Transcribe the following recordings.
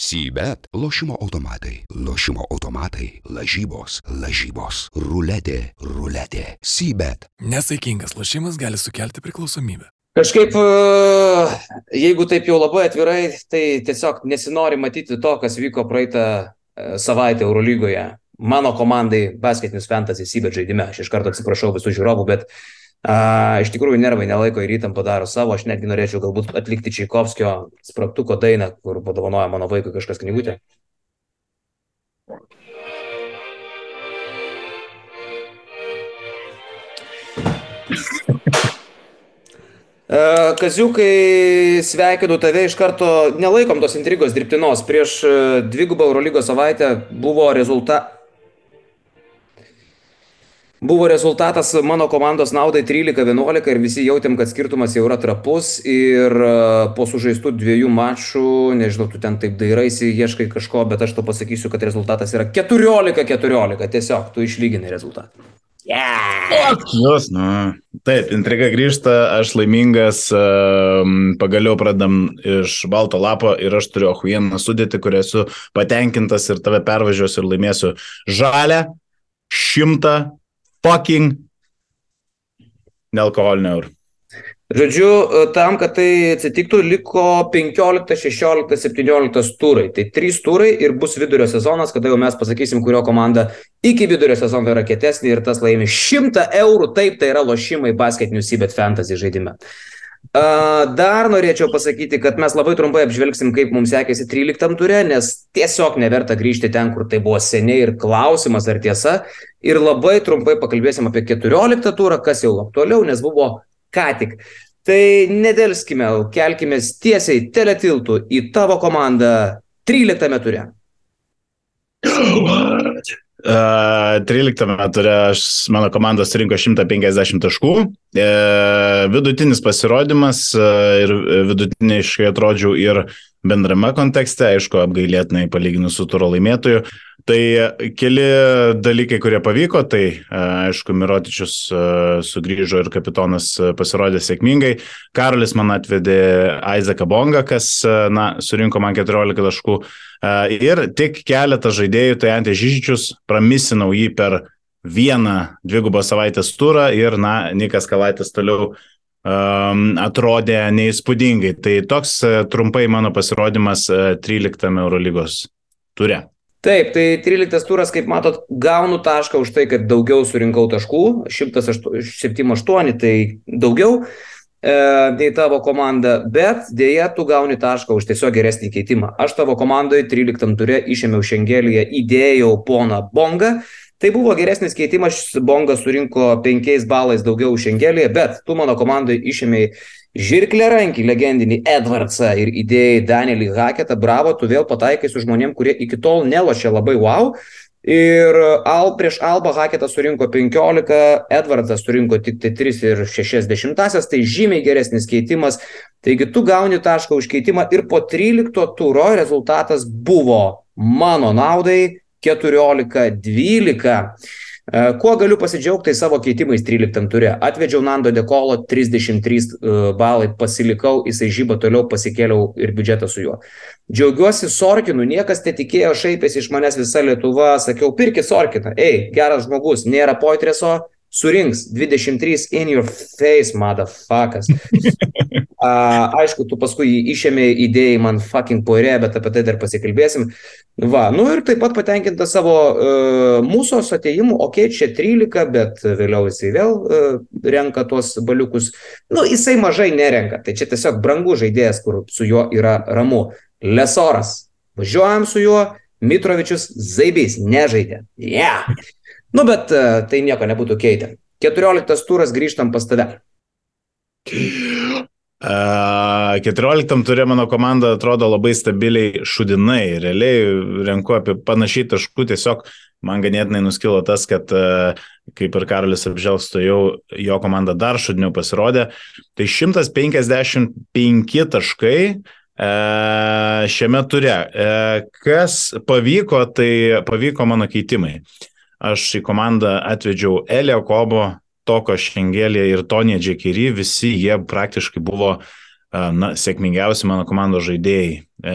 Sybet - lošimo automatai, lošimo automatai, lažybos, lažybos, ruletė, ruletė. Sybet. Nesaikingas lošimas gali sukelti priklausomybę. Kažkaip, e, jeigu taip jau labai atvirai, tai tiesiog nesinori matyti to, kas vyko praeitą e, savaitę Eurolygoje. Mano komandai basketinius fantasy Sybet žaidime. Aš iš karto atsiprašau visų žiūrovų, bet uh, A, iš tikrųjų, nervai nelaiko ir įtampą daro savo. Aš netgi norėčiau galbūt atlikti Čaikovskio spragtuko dainą, kur padovanoja mano vaikui kažkas knygutė. Kaziukai, sveikinu tave iš karto, nelaikom tos intrigos dirbtinos. Prieš dvigubą Eurolygos savaitę buvo rezultatas Buvo rezultatas mano komandos naudai 13-11 ir visi jautėm, kad skirtumas jau yra trapus ir e, po sužaistų dviejų mačų, nežinau, tu ten taip dairaisi, ieškai kažko, bet aš to pasakysiu, kad rezultatas yra 14-14, tiesiog tu išlyginai rezultatą. Yeah. Jos, nu. Taip, intriga grįžta, aš laimingas, pagaliau pradam iš balto lapo ir aš turiu vieną sudėtį, kurią esu patenkintas ir tave pervažiuosiu ir laimėsiu žalę, šimtą fucking nealkoholinio eurų. Žodžiu, tam, kad tai atsitiktų, liko 15, 16, 17 turai. Tai 3 turai ir bus vidurio sezonas, kada jau mes pasakysim, kurio komanda iki vidurio sezono yra kietesnė ir tas laimi 100 eurų. Taip, tai yra lošimai basketinių Sibet Fantasy žaidime. Dar norėčiau pasakyti, kad mes labai trumpai apžvelgsim, kaip mums sekėsi 13 turė, nes tiesiog neverta grįžti ten, kur tai buvo seniai ir klausimas ar tiesa. Ir labai trumpai pakalbėsim apie 14 turą, kas jau aktualiau, nes buvo ką tik. Tai nedelskime, kelkime tiesiai teletiltų į tavo komandą 13 turė. What? 13 turė aš, mano komanda surinko 150 taškų. E, vidutinis pasirodymas e, ir vidutiniškai atrodžiau ir bendrame kontekste, aišku, apgailėtinai palyginus su turo laimėtoju. Tai keli dalykai, kurie pavyko, tai aišku, Mirotičius sugrįžo ir kapitonas pasirodė sėkmingai. Karolis man atvedė Aizaką Bongą, kas, na, surinko man 14 taškų. Ir tik keletą žaidėjų, tai Antė Žyžičius, pramisinau jį per vieną dvigubą savaitės turą ir, na, Nikas Kalaitis toliau um, atrodė neįspūdingai. Tai toks trumpai mano pasirodymas 13 Eurolygos ture. Taip, tai 13 turas, kaip matot, gaunu tašką už tai, kad daugiau surinkau taškų, 178, tai daugiau e, nei tavo komanda, bet dėja tu gauni tašką už tiesiog geresnį keitimą. Aš tavo komandoje 13 turė išėmiau šengelyje, įdėjau poną Bongą, tai buvo geresnis keitimas, Bongas surinko 5 balais daugiau už šengelyje, bet tu mano komandoje išėmiai Žirklė rankį, legendinį Edvardsą ir idėjai Danielį Haketą, bravo, tu vėl pataikai su žmonėm, kurie iki tol nelošė labai wow. Ir Al, prieš Alba Haketą surinko 15, Edvardas surinko tik tai 3 ir 60, tai žymiai geresnis keitimas. Taigi tu gauni tašką už keitimą ir po 13 turo rezultatas buvo mano naudai 14-12. E, kuo galiu pasidžiaugti savo keitimais 13 turė? Atvedžiau Nando Dekolo 33 e, balai, pasilikau, jisai žyba toliau, pasikėliau ir biudžetą su juo. Džiaugiuosi Sorkinu, niekas netikėjo, šaipėsi iš manęs visa Lietuva, sakiau, pirkit Sorkiną, ei, geras žmogus, nėra poitreso, surinks 23 in your face, motherfuckers. A, aišku, tu paskui jį išėmė idėjai man fucking poirė, bet apie tai dar pasikalbėsim. Va, nu ir taip pat patenkinta savo uh, mūsų ateimu, okei, okay, čia 13, bet vėliau jisai vėl uh, renka tuos baliukus. Nu, jisai mažai nerenka, tai čia tiesiog brangų žaidėjas, kur su juo yra ramu. Lesoras, važiuojam su juo, Mitrovičius Zaibys nežaidė. Yeah. Nu, bet uh, tai nieko nebūtų keitę. 14 turas grįžtam pas tave. 14 turė mano komanda atrodo labai stabiliai šudinai. Realiai renku apie panašiai taškų, tiesiog man ganėtinai nuskilo tas, kad kaip ir Karolis apželgs, to jau jo komanda dar šudiniau pasirodė. Tai 155 taškai šiame ture. Kas pavyko, tai pavyko mano keitimai. Aš į komandą atvedžiau Elio Kobo, Toko Šengelė ir Tonė Džekery, visi jie praktiškai buvo na, sėkmingiausi mano komandos žaidėjai. E,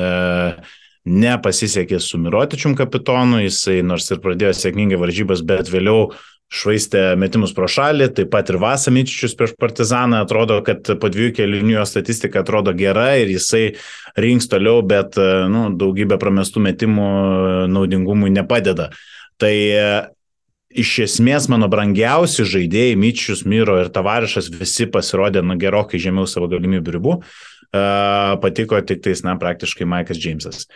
nepasisekė su Mirotičium kapitonu, jisai nors ir pradėjo sėkmingai varžybas, bet vėliau švaistė metimus pro šalį, taip pat ir Vasamičičius prieš Partizaną atrodo, kad po dviejų kelinių jo statistika atrodo gera ir jisai rinks toliau, bet nu, daugybė pramestų metimų naudingumui nepadeda. Tai iš esmės mano brangiausi žaidėjai, Myčius, Myro ir Tavarišas, visi pasirodė na, gerokai žemiau savo galimybių ribų. Uh, patiko tik tais, na, praktiškai Maikas Džeimsas.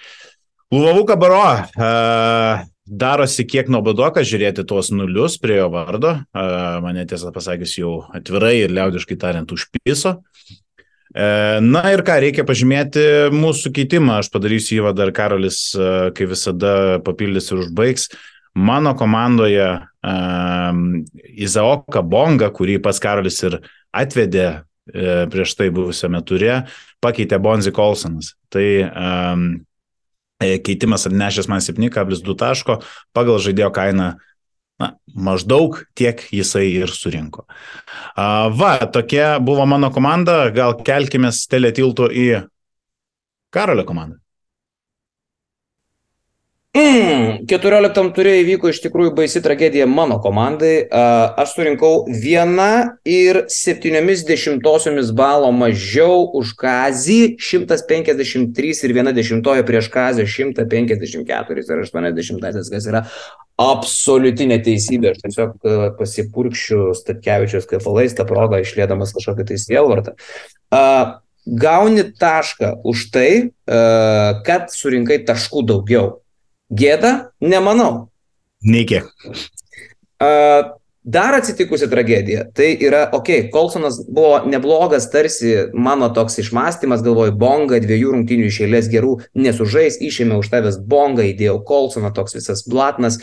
Luvavų kabaro uh, darosi kiek nuobodoka žiūrėti tuos nulius prie jo vardo. Uh, mane tiesą pasakius jau atvirai ir liaudiškai tariant užpiso. Na ir ką, reikia pažymėti mūsų keitimą. Aš padarysiu įvadą ir Karolis, kaip visada, papildys ir užbaigs. Mano komandoje Izaoka Bonga, kurį pas Karolis ir atvedė e, prieš tai buvusiame turė, pakeitė Bonzi Kolsonas. Tai um, keitimas atnešęs man 7,2 taško pagal žaidėjo kainą na, maždaug tiek jisai ir surinko. Uh, va, tokia buvo mano komanda, gal kelkime stelė tiltų į Karolio komandą. Mm, 14 turėjo įvyko iš tikrųjų baisi tragedija mano komandai. Aš surinkau vieną ir 70 balo mažiau už Kazį, 153 ir 1 dešimtojo prieš Kazį 154 ir 80, kas yra absoliuti neteisybė. Aš tiesiog pasipurkščiu Statkevičius kefalais tą progą išlėdamas kažkokį tai sielvartą. Gauni tašką už tai, kad surinkai taškų daugiau. Gėda? Nemanau. Nei kiek. Dar atsitikusi tragedija. Tai yra, okei, okay, Kolsonas buvo neblogas, tarsi mano toks išmastymas, galvoju, bonga, dviejų rungtynių iš eilės gerų, nesužais, išėmė už tavęs bongą, įdėjau Kolsoną, toks visas blatnas.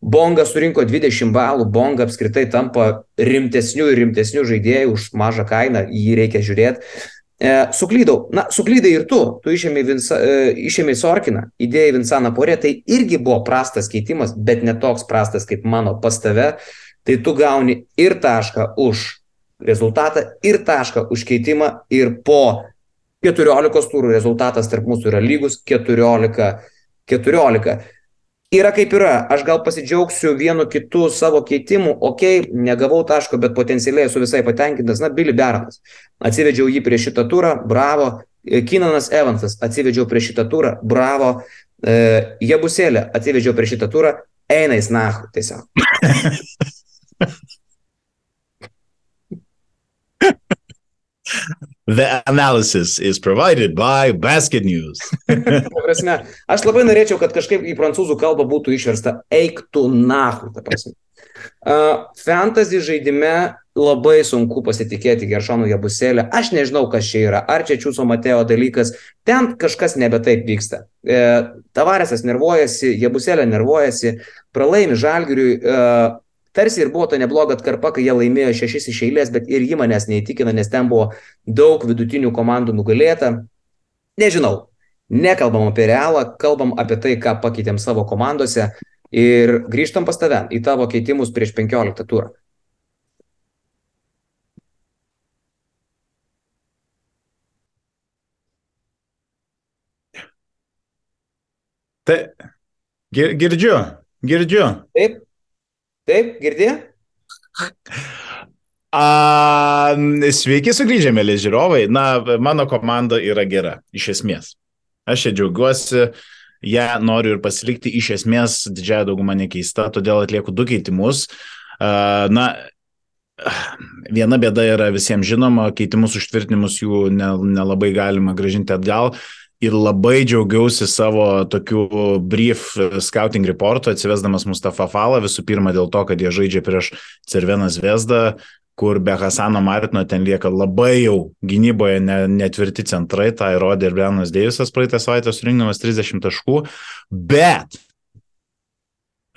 Bonga surinko 20 balų, Bonga apskritai tampa rimtesnių ir rimtesnių žaidėjų už mažą kainą, jį reikia žiūrėti. E, suklydau, na, suklydai ir tu, tu išėmė, Vinsa, e, išėmė Sorkiną, įdėjai Vinsaną porę, tai irgi buvo prastas keitimas, bet ne toks prastas kaip mano pas tave, tai tu gauni ir tašką už rezultatą, ir tašką už keitimą, ir po 14 turų rezultatas tarp mūsų yra lygus 14. 14 yra kaip yra. Aš gal pasidžiaugsiu vienu kitu savo keitimu, okei, negavau taško, bet potencialiai esu visai patenkintas. Na, Billy Beranas. Atsivedžiau jį prieš šitą turą, bravo. Kinanas Evansas atsivedžiau prieš šitą turą, bravo. E, Jebusėlė atsivedžiau prieš šitą turą, eina į snahu tiesiog. The analysis is provided by Basket News. prasme, aš labai norėčiau, kad kažkaip į prancūzų kalbą būtų išversta eik tu nahu. Uh, fantasy žaidime labai sunku pasitikėti Geršonų Jabuselę. Aš nežinau, kas čia yra. Ar čia Čiūso Mateo dalykas. Ten kažkas nebe taip vyksta. E, Tavarėsas nervuojasi, Jabuselė nervuojasi, pralaimi Žalgiriui. E, tarsi ir buvo ta nebloga atkarpa, kai jie laimėjo šešis iš eilės, bet ir ji manęs neįtikina, nes ten buvo daug vidutinių komandų nugalėta. Nežinau, nekalbam apie realą, kalbam apie tai, ką pakeitėm savo komandose ir grįžtam pas tave į tavo keitimus prieš 15 turą. Tai girdžiu, girdžiu. Taip, Taip, girdė? A, sveiki sugrįžę, mėly žiūrovai. Na, mano komanda yra gera, iš esmės. Aš čia džiaugiuosi, ją noriu ir pasilikti, iš esmės didžiąją daugumą nekeista, todėl atlieku du keitimus. A, na, viena bėda yra visiems žinoma, keitimus užtvirtinimus jų nelabai galima gražinti atgal ir labai džiaugiausi savo tokiu brief scouting reportu, atsivesdamas Mustafa Falą, visų pirma dėl to, kad jie žaidžia prieš Cerveną Zvezdą, kur be Hasano Martino ten lieka labai jau gynyboje netvirti centrai, tą įrodė ir Brianas Deivisas praeitą savaitę surinkdamas 30 taškų, bet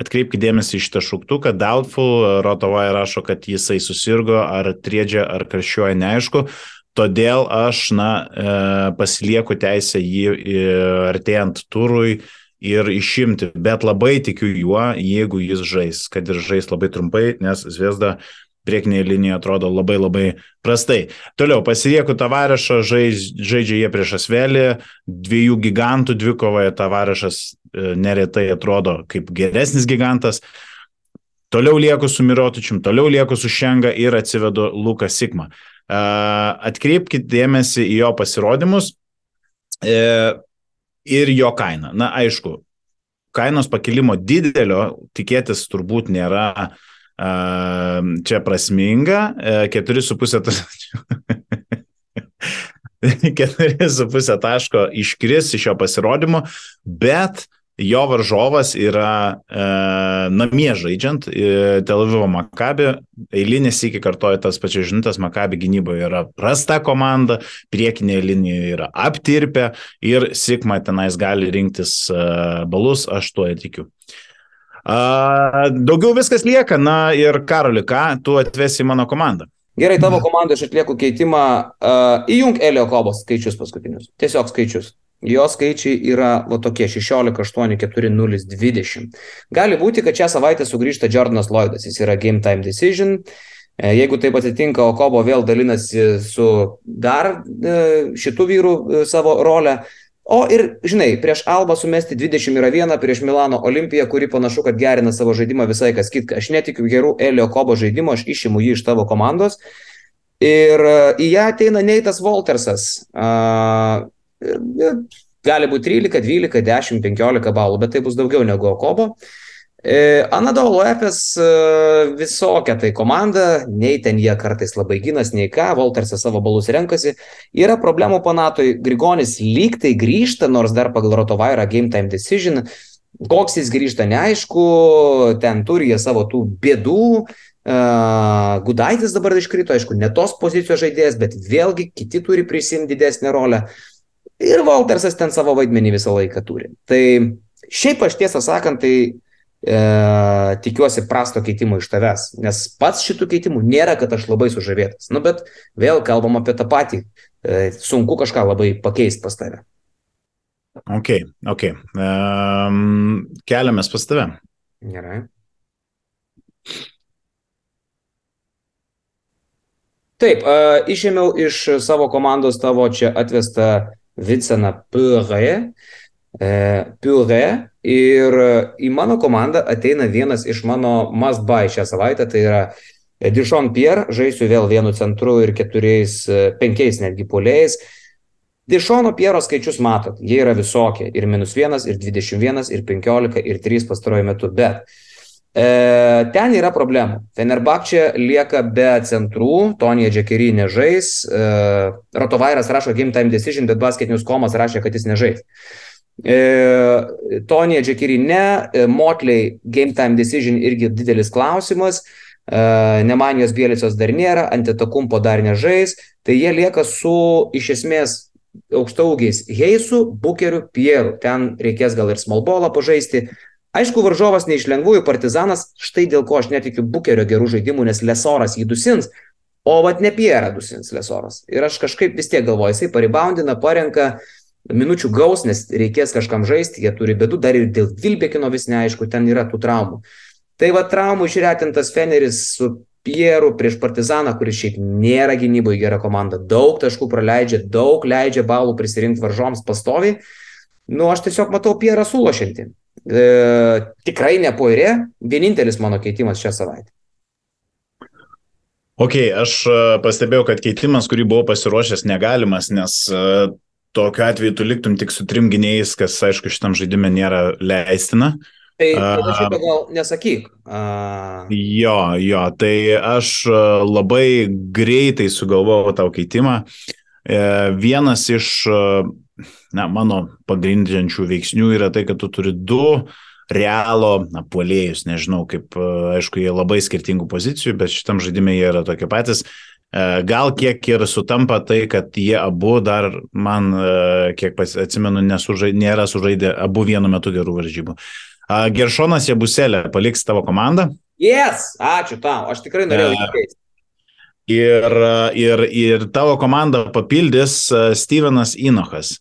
Atkreipkite dėmesį iš šitą šauktuką, Doubtful, Rotovai rašo, kad jisai susirgo, ar triedžia, ar karščiuoja, neaišku. Todėl aš, na, e, pasilieku teisę jį e, artėjant turui ir išimti, bet labai tikiu juo, jeigu jis žais, kad ir žais labai trumpai, nes Zviesda priekinėje linijoje atrodo labai labai prastai. Toliau, pasirieku Tavarešą, žaidžia jie prieš Asvelį, dviejų gigantų dvikovoje Tavarešas e, neretai atrodo kaip geresnis gigantas. Toliau lieku su Mirotičium, toliau lieku su Šenga ir atsivedu Luką Sigmą. E, atkreipkite dėmesį į jo pasirodymus e, ir jo kainą. Na, aišku, kainos pakilimo didelio tikėtis turbūt nėra uh, čia prasminga, 4,5 4,5 taško iškris iš jo pasirodymo, bet jo varžovas yra e, namie žaidžiant e, Tel Avivo Makabį. Eilinės iki kartoja tas pačias žinutės, Makabį gynyboje yra prasta komanda, priekinėje linijoje yra aptirpę ir Sigma tenais gali rinktis e, balus, aš tuo tikiu. A, daugiau viskas lieka, na ir Karoli, ką tu atvesi į mano komandą? Gerai, tavo komandai aš atlieku keitimą, uh, įjung Elio Kobos skaičius paskutinius, tiesiog skaičius. Jo skaičiai yra va tokie 16, 8, 4, 0, 20. Gali būti, kad šią savaitę sugrįžta Jordanas Lloydas, jis yra game time decision. E, jeigu taip atsitinka, Okobo vėl dalinasi su dar e, šitų vyrų savo rolę, O ir, žinai, prieš Alba sumesti 20 yra viena, prieš Milano Olimpiją, kuri panašu, kad gerina savo žaidimą visai kas kitka. Aš netikiu gerų Elio Kobo žaidimo, aš išimu jį iš tavo komandos. Ir e, į ją ateina Neitas Waltersas. Uh, gali būti 13, 12, 10, 15 balų, bet tai bus daugiau negu Kobo. Uh, E, Anadolu Efes e, visokia tai komanda, nei ten jie kartais labai ginas, nei ką, Voltersas savo balus renkasi. Yra problemų panatoj, Grigonis lyg tai grįžta, nors dar pagal Rotovairą Game Time Decision, koks jis grįžta neaišku, ten turi jie savo tų bėdų. Uh, Gudaitis dabar iškrito, aišku, ne tos pozicijos žaidėjas, bet vėlgi kiti turi prisimti didesnę rolę. Ir Voltersas ten savo vaidmenį visą laiką turi. Tai šiaip aš tiesą sakant, tai e, tikiuosi prasto keitimo iš tavęs, nes pats šitų keitimų nėra, kad aš labai sužavėtas. Nu, bet vėl kalbam apie tą patį. E, sunku kažką labai pakeisti pas tave. Ok, ok. Um, keliamės pas tave. Gerai. Taip, uh, išėmiau iš savo komandos tavo čia atvestą Vinceną Purė. Uh, Purė Ir į mano komandą ateina vienas iš mano must buy šią savaitę, tai yra Dishon Pierre, žaisiu vėl vienu centru ir keturiais, penkiais netgi polėjais. Dišono Piero skaičius matot, jie yra visokie. Ir minus vienas, ir 21, ir 15, ir 3 pastaruoju metu. Bet e, ten yra problemų. Fenerbakčia lieka be centrų, Tonija Džekery nežais. E, Rotovairas rašo Game Time Decision, bet Basket News Komas rašė, kad jis nežais. E, Tonija Džekiri ne, e, Motley Game Time Decision irgi didelis klausimas, e, Nemanijos Bielicos dar nėra, Antitakumpo dar nežais, tai jie lieka su iš esmės aukštaugiais Heisu, Bukeriu, Pieru. Ten reikės gal ir smallbolą pažaisti. Aišku, varžovas ne iš lengvųjų partizanas, štai dėl ko aš netikiu Bukerio gerų žaidimų, nes Lesoras jį dusins, o vat ne Pierą dusins Lesoras. Ir aš kažkaip vis tiek galvoju, jisai paribaundina, parenka, minučių gaus, nes reikės kažkam žaisti, jie turi bėdų, dar ir dėl Vilbekino vis neaišku, ten yra tų traumų. Tai va traumų išretintas Feneris su Pieru prieš Partizaną, kuris šiaip nėra gynyboje gera komanda, daug taškų praleidžia, daug leidžia balų prisirinkti varžoms pastoviai. Nu, aš tiesiog matau Pierą sulošinti. E, tikrai ne poirė, vienintelis mano keitimas šią savaitę. Ok, aš e, pastebėjau, kad keitimas, kurį buvau pasiruošęs, negalimas, nes e, tokiu atveju tu liktum tik su trim gynėjais, kas aišku šitam žaidimui nėra leistina. Tai tada šitą gal nesakyk. Uh... Jo, jo, tai aš labai greitai sugalvojau tau keitimą. E, vienas iš na, mano pagrindžiančių veiksnių yra tai, kad tu turi du realo na, puolėjus, nežinau, kaip, aišku, jie labai skirtingų pozicijų, bet šitam žaidimui jie yra tokie patys. E, gal kiek ir sutampa tai, kad jie abu dar, man, e, kiek atsimenu, nesužai, nėra sužaidę abu vienu metu gerų varžybų. Geršonas Jebuselė paliks tavo komandą? Yes, ačiū tau, aš tikrai norėjau jį keisti. Ir, ir, ir tavo komandą papildys Stevenas Inochas.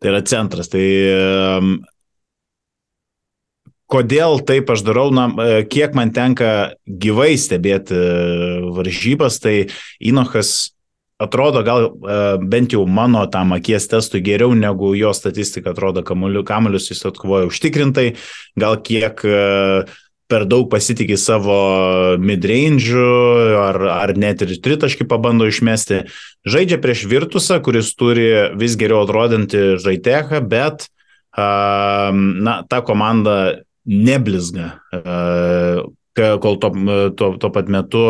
Tai yra centras. Tai kodėl taip aš darau, na, kiek man tenka gyvai stebėti varžybas, tai Inochas atrodo gal bent jau mano tam akies testui geriau negu jo statistika atrodo kamuolius jis atkovoja užtikrintai, gal kiek per daug pasitikė savo midrange ar, ar net ir tritaškį pabando išmesti. Žaidžia prieš Virtusą, kuris turi vis geriau atrodantį žaitechą, bet na, ta komanda neblizga kol tuo, tuo, tuo pat metu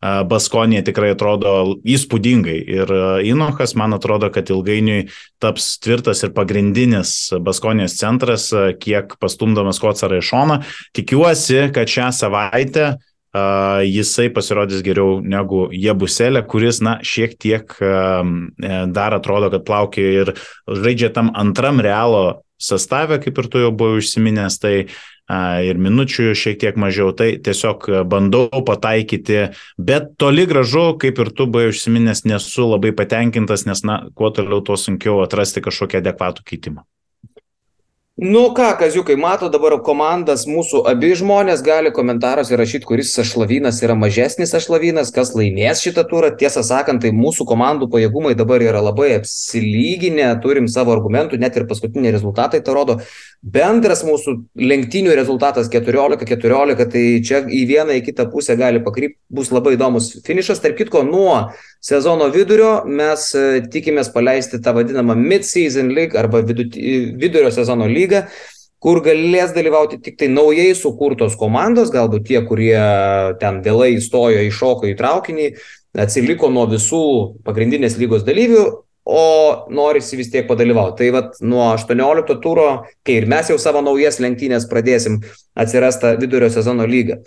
Baskonė tikrai atrodo įspūdingai. Ir Inochas, man atrodo, kad ilgainiui taps tvirtas ir pagrindinis Baskonės centras, kiek pastumdamas Kocarą į šoną. Tikiuosi, kad šią savaitę jisai pasirodys geriau negu Jebuselė, kuris, na, šiek tiek dar atrodo, kad plaukia ir žaidžia tam antram realo sastavę, kaip ir tu jau buvai užsiminęs, tai ir minučių šiek tiek mažiau, tai tiesiog bandau pataikyti, bet toli gražu, kaip ir tu buvai užsiminęs, nesu labai patenkintas, nes, na, kuo toliau, tuo sunkiau atrasti kažkokį adekvatų keitimą. Nu ką, kaziukai, mato dabar komandas, mūsų abi žmonės gali komentaruose rašyti, kuris ašlavynas yra mažesnis ašlavynas, kas laimės šitą turą. Tiesą sakant, tai mūsų komandų pajėgumai dabar yra labai apsilyginę, turim savo argumentų, net ir paskutiniai rezultatai tai rodo. Bendras mūsų lenktynių rezultatas 14-14, tai čia į vieną, į kitą pusę gali pakrypti, bus labai įdomus finišas. Tark kitko, nuo sezono vidurio mes tikimės paleisti tą vadinamą mid-season league arba vidurio sezono lygą kur galės dalyvauti tik tai naujai sukurtos komandos, galbūt tie, kurie ten vėlai įstojo, iššoko į traukinį, atsiliko nuo visų pagrindinės lygos dalyvių, o norisi vis tiek padalyvauti. Tai vad nuo 18 turo, kai ir mes jau savo naujas lenktynės pradėsim, atsiras ta vidurio sezono lyga.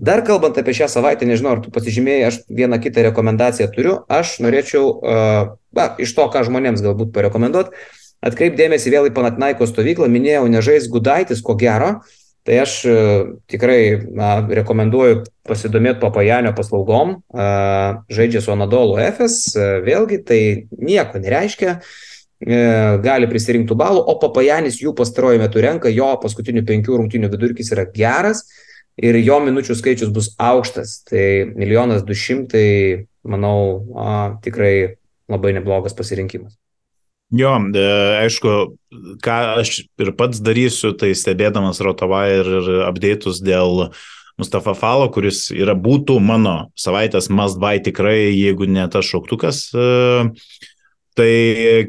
Dar kalbant apie šią savaitę, nežinau, ar tu pasižymėjai, aš vieną kitą rekomendaciją turiu. Aš norėčiau, uh, na, iš to, ką žmonėms galbūt parekomenduoti, Atkreipdėmėsi vėl į Panatnaiko stovyklą, minėjau, nežais Gudaitis, ko gero, tai aš tikrai na, rekomenduoju pasidomėti Papajanio paslaugom, žaidžia su Anadolu FS, vėlgi tai nieko nereiškia, e, gali prisirinkti balų, o Papajanis jų pastaruoju metu renka, jo paskutinių penkių rungtinių vidurkis yra geras ir jo minučių skaičius bus aukštas, tai milijonas du šimtai, manau, a, tikrai labai neblogas pasirinkimas. Jo, e, aišku, ką aš ir pats darysiu, tai stebėdamas Rotavą ir, update'us dėl Mustafa Falo, kuris yra būtų mano savaitės must buy tikrai, jeigu ne tas šauktukas. E, tai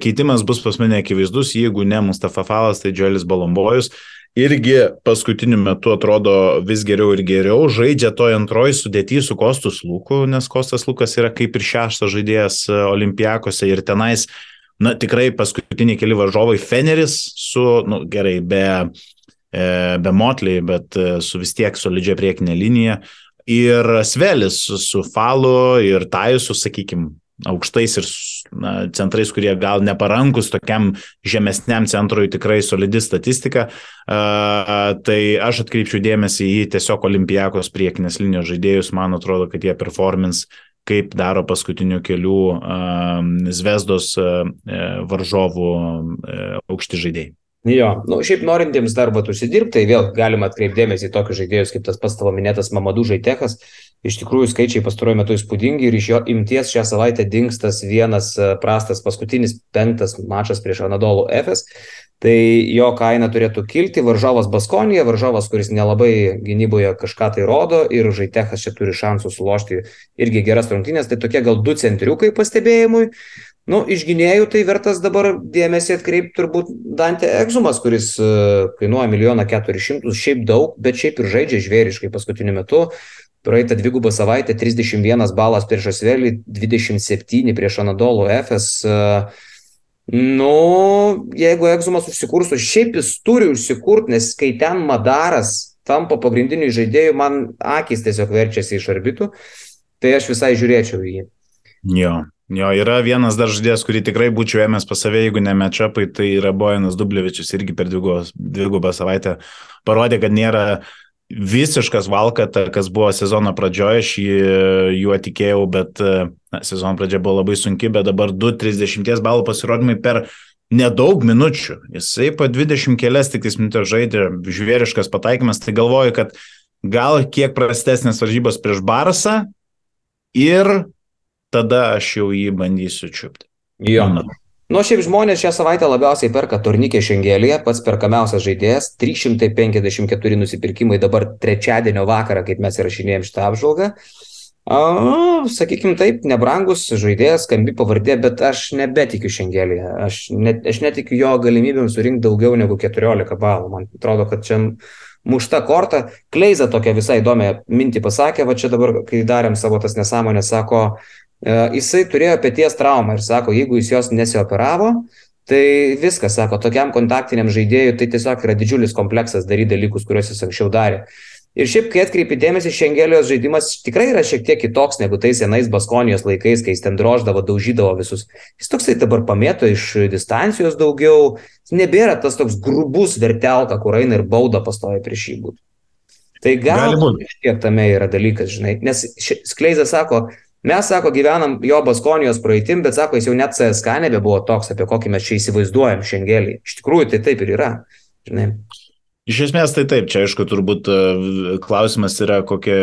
keitimas bus pas mane akivaizdus, jeigu ne Mustafa Falas, tai Dželis Balombojus. Irgi paskutiniu metu atrodo vis geriau ir geriau, žaidžia toj antroji sudėti su Kostus Luku, nes Kostas Lukas yra kaip ir šeštas žaidėjas Olimpijakose ir tenais na, tikrai paskutiniai keli varžovai Feneris su, nu, gerai, be, e, be Motley, bet e, su vis tiek solidžia priekinė linija. Ir Svelis su Falu ir Tajusu, sakykime, aukštais ir na, centrais, kurie gal neparankus tokiam žemesniam centrui tikrai solidi statistika, uh, tai aš atkreipčiau dėmesį į tiesiog olimpijakos priekinės linijos žaidėjus, man atrodo, kad jie performance kaip daro paskutinių kelių Zvezdos varžovų aukšti žaidėjai. Jo, nu, šiaip norintiems darbą užsidirbti, tai vėl galima atkreipdėmėsi į tokius žaidėjus kaip tas pats tavo minėtas Mamadų Žaitechas. Iš tikrųjų, skaičiai pastaruoju metu įspūdingi ir iš jo imties šią savaitę dingstas vienas prastas paskutinis penktas mačas prieš Anadolu FS tai jo kaina turėtų kilti. Varžovas Baskonija, varžovas, kuris nelabai gynyboje kažką tai rodo ir Žaitechas čia turi šansų sulošti irgi geras rungtynės, tai tokie gal du centriukai pastebėjimui. Nu, iš gynėjų tai vertas dabar dėmesį atkreipti turbūt Dante Egzumas, kuris uh, kainuoja milijoną keturis šimtus, šiaip daug, bet šiaip ir žaidžia žvėriškai paskutiniu metu. Praeitą dvigubą savaitę 31 balas prieš Asvelį, 27 prieš Anadolo FS. Uh, Nu, jeigu egzumas užsikursų, šiaip jis turi užsikurti, nes kai ten Madaras tampa pagrindiniu žaidėju, man akis tiesiog verčiasi iš arbitų, tai aš visai žiūrėčiau į jį. Jo, jo, yra vienas dar žaidėjas, kurį tikrai būčiau ėmęs pas save, jeigu ne mečapai, tai yra Bojanas Dublevičius irgi per dvigubą savaitę parodė, kad nėra visiškas valkata, kas buvo sezono pradžioje, aš juo tikėjau, bet na, sezono pradžia buvo labai sunki, bet dabar 2-30 balų pasirodymai per nedaug minučių. Jisai po 20 kelias tik minutės žaidė žvėriškas pataikymas, tai galvoju, kad gal kiek prastesnės varžybos prieš Barsą ir tada aš jau jį bandysiu čiupti. Jo. Nu, šiaip žmonės šią savaitę labiausiai perka turnikė šengelėje, pats perkamiausias žaidėjas, 354 nusipirkimai dabar trečiadienio vakarą, kaip mes įrašinėjom šitą apžvalgą. A, sakykim taip, nebrangus žaidėjas, skambi pavardė, bet aš nebetikiu šengelėje. Aš, net, aš netikiu jo galimybėm surinkti daugiau negu 14 balų. Man atrodo, kad čia mušta korta. Kleiza tokia visai įdomią mintį pasakė, va čia dabar, kai darėm savo tas nesąmonės, sako, E, jisai turėjo pėties traumą ir sako, jeigu jis jos nesioperavo, tai viskas, sako, tokiam kontaktiniam žaidėjui tai tiesiog yra didžiulis kompleksas daryti dalykus, kuriuos jis anksčiau darė. Ir šiaip, kai atkreipi dėmesį, Šengelijos žaidimas tikrai yra šiek tiek kitoks negu tais senais Baskonijos laikais, kai jis ten droždavo, daužydavo visus. Jis toksai dabar pamėto iš distancijos daugiau, nebėra tas toks grubus vertelka, kur eina ir bauda pastoja prieš jį būtų. Tai gal kiek tame yra dalykas, žinai, nes Skleizas sako, Mes, sako, gyvenam jo Baskonijos praeitim, bet, sako, jis jau net CSK nebebuvo toks, apie kokį mes čia įsivaizduojam šiandienį. Iš tikrųjų, tai taip ir yra. Žinai. Iš esmės tai taip, čia aišku, turbūt e, klausimas yra, kokie,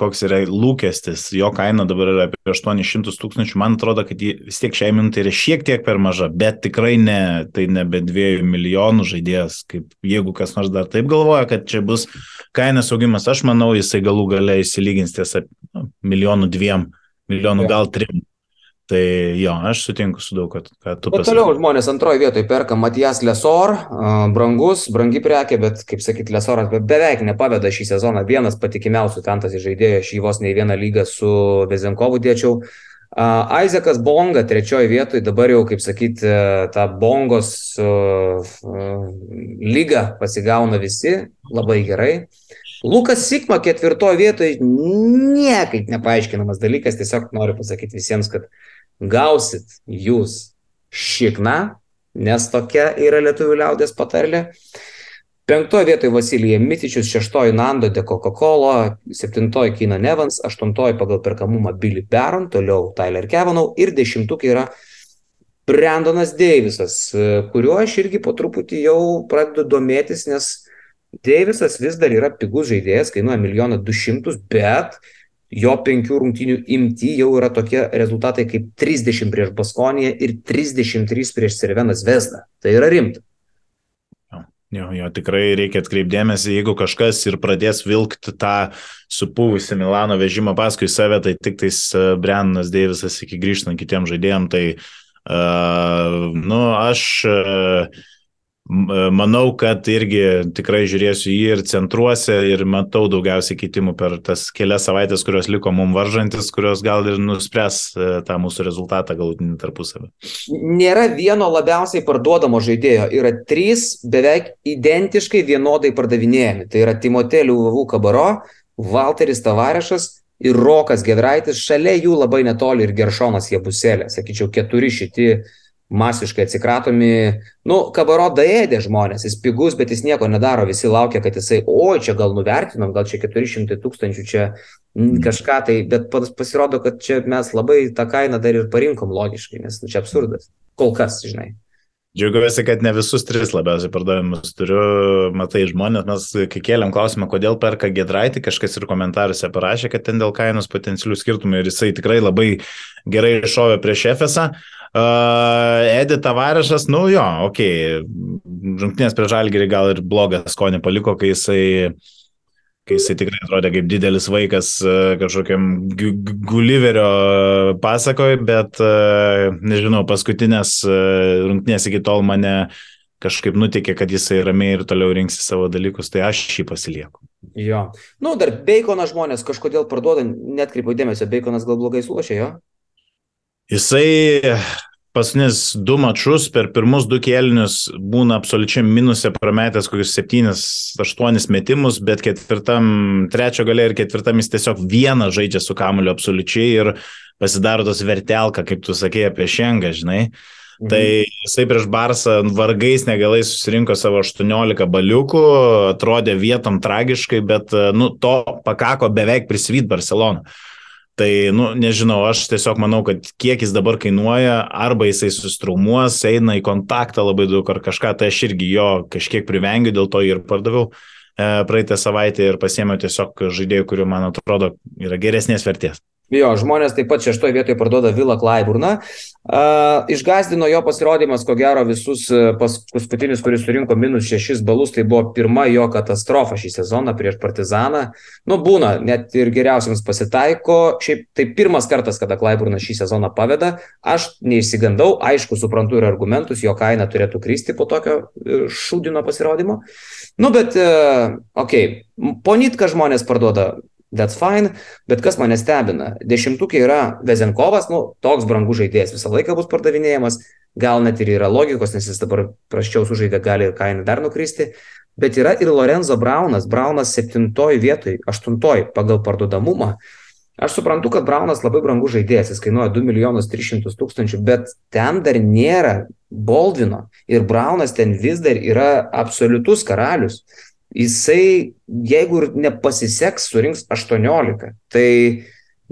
koks yra lūkestis. Jo kaina dabar yra apie 800 tūkstančių. Man atrodo, kad vis tiek šiai minutė yra šiek tiek per maža, bet tikrai ne, tai nebe 2 milijonų žaidėjas. Kaip jeigu kas nors dar taip galvoja, kad čia bus kainos augimas, aš manau, jisai galų galiai įsilygins ties milijonų dviem milijonų, gal trim. Tai jo, aš sutinku su daug, kad, kad tu pasakė. Toliau žmonės antroje vietoje perka Matijas Lesor, brangus, brangi prekė, bet, kaip sakyt, Lesoras beveik nepaveda šį sezoną. Vienas patikimiausių fantasy žaidėjų, aš jį vos ne vieną lygą su Vezenkovu dėčiau. Aizekas Bonga trečioje vietoje, dabar jau, kaip sakyti, tą Bongos uh, uh, lygą pasigauna visi labai gerai. Lukas Sikma ketvirtoje vietoje niekaip nepaaiškinamas dalykas, tiesiog noriu pasakyti visiems, kad gausit jūs šikną, nes tokia yra lietuvių liaudės patarlė. Penktoje vietoje Vasilyje Mitičius, šeštoje Nando de Coca-Cola, septintoje Kina Nevans, aštuntoje pagal perkamumą Billy Baron, toliau Tyler Kevanau ir dešimtukė yra Brandonas Deivisas, kuriuo aš irgi po truputį jau pradedu domėtis, nes Deivisas vis dar yra pigus žaidėjas, kainuoja milijoną du šimtus, bet jo penkių rungtynių imti jau yra tokie rezultatai kaip 30 prieš Baskoniją ir 33 prieš Cervenas Vesdą. Tai yra rimta. Jo, jo, tikrai reikia atkreipdėmėsi, jeigu kažkas ir pradės vilkti tą supūvusią Milano vežimą paskui save, tai tik tais e, Brennas Deivisas iki grįžtant kitiem žaidėjim, tai, uh, nu, aš uh, manau, kad irgi tikrai žiūrėsiu jį ir centruose ir matau daugiausiai keitimų per tas kelias savaitės, kurios liko mum varžantis, kurios gal ir nuspręs e, tą mūsų rezultatą galutinį tarpusavį. Nėra vieno labiausiai parduodamo žaidėjo, yra trys beveik identiškai vienodai pardavinėjami. Tai yra Timotelių Vavų Kabaro, Valteris Tavarešas ir Rokas Gedraitis, šalia jų labai netoli ir Geršonas Jebuselė, sakyčiau, keturi šitie masiškai atsikratomi. Nu, kabaro daėdė žmonės, jis pigus, bet jis nieko nedaro, visi laukia, kad jisai, oi, čia gal nuvertinom, gal čia 400 tūkstančių, čia mm. kažką tai, bet pasirodo, kad čia mes labai tą kainą dar ir parinkom logiškai, nes nu, čia absurdas. Kol kas, žinai. Džiaugiuosi, kad ne visus tris labiausiai pardavimus turiu, matai, žmonės, mes kai kėlėm klausimą, kodėl perka Gedraitį, kažkas ir komentaruose parašė, kad ten dėl kainos potencialių skirtumų ir jisai tikrai labai gerai iššovė prieš Efesą. Uh, Edi Tavarešas, nu jo, okei, okay. žungtinės prie žalgerį gal ir blogą skonį paliko, kai jisai, kai jisai tikrai atrodė kaip didelis vaikas kažkokiam Gulliverio pasakoj, bet nežinau, paskutinės rungtinės iki tol mane kažkaip nutikė, kad jisai ramiai ir toliau rinksi savo dalykus, tai aš šį pasilieku. Jo. Nu, dar beikoną žmonės kažkodėl parduoda, net kreipiu dėmesio, beikonas gal blogai sulošė jo? Jisai paskutinius du mačius per pirmus du kėlinius būna absoliučiai minusė prametęs kokius 7-8 metimus, bet ketvirtam, trečio gale ir ketvirtam jis tiesiog vieną žaidžia su kamuliu absoliučiai ir pasidaro tos vertelką, kaip tu sakėjai apie šengą, žinai. Mhm. Tai jisai prieš Barsą vargais negalai susirinko savo 18 baliukų, atrodė vietom tragiškai, bet nu, to pakako beveik prisvyt Barceloną. Tai, nu, nežinau, aš tiesiog manau, kad kiek jis dabar kainuoja, arba jisai sustrumuos, eina į kontaktą labai daug ar kažką, tai aš irgi jo kažkiek privengiu, dėl to ir pardaviau e, praeitą savaitę ir pasėmiau tiesiog žaidėjų, kurių man atrodo yra geresnės vertės. Jo, žmonės taip pat šeštoje vietoje parduoda Vilą Klaiburną. Uh, išgazdino jo pasirodymas, ko gero, visus pas, paskutinis, kuris surinko minus šešis balus, tai buvo pirma jo katastrofa šį sezoną prieš Partizaną. Nu, būna, net ir geriausiams pasitaiko. Šiaip tai pirmas kartas, kada Klaiburnas šį sezoną paveda. Aš neišsigandau, aišku, suprantu ir argumentus, jo kaina turėtų kristi po tokio šūdino pasirodymo. Nu, bet, uh, okei, okay. ponitką žmonės parduoda that's fine, bet kas mane stebina, dešimtukė yra Vezenkovas, nu, toks brangus žaidėjas visą laiką bus pardavinėjamas, gal net ir yra logikos, nes jis dabar praščiau sužaidė, gali ir kaina dar nukristi, bet yra ir Lorenzo Braunas, Braunas septintoj vietoj, aštuntoj pagal parduodamumą. Aš suprantu, kad Braunas labai brangus žaidėjas, jis kainuoja 2 milijonus 300 tūkstančių, bet ten dar nėra Boldvino ir Braunas ten vis dar yra absoliutus karalius jisai, jeigu ir nepasiseks, surinks 18. Tai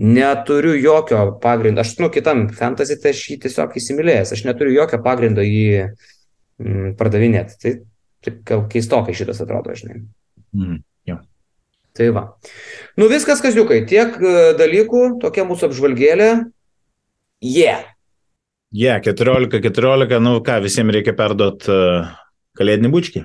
neturiu jokio pagrindo. Aš, nu, kitam fantasy, tai aš jį tiesiog įsimylėjęs. Aš neturiu jokio pagrindo jį mm, pardavinėti. Tai taip keistokai šitas atrodo, žinai. Mm, jo. Tai va. Nu viskas, kaziukai, tiek e, dalykų, tokia mūsų apžvalgėlė. Jie. Yeah. Jie, yeah, 14, 14, nu ką, visiems reikia perduoti uh, kalėdinį bučkį.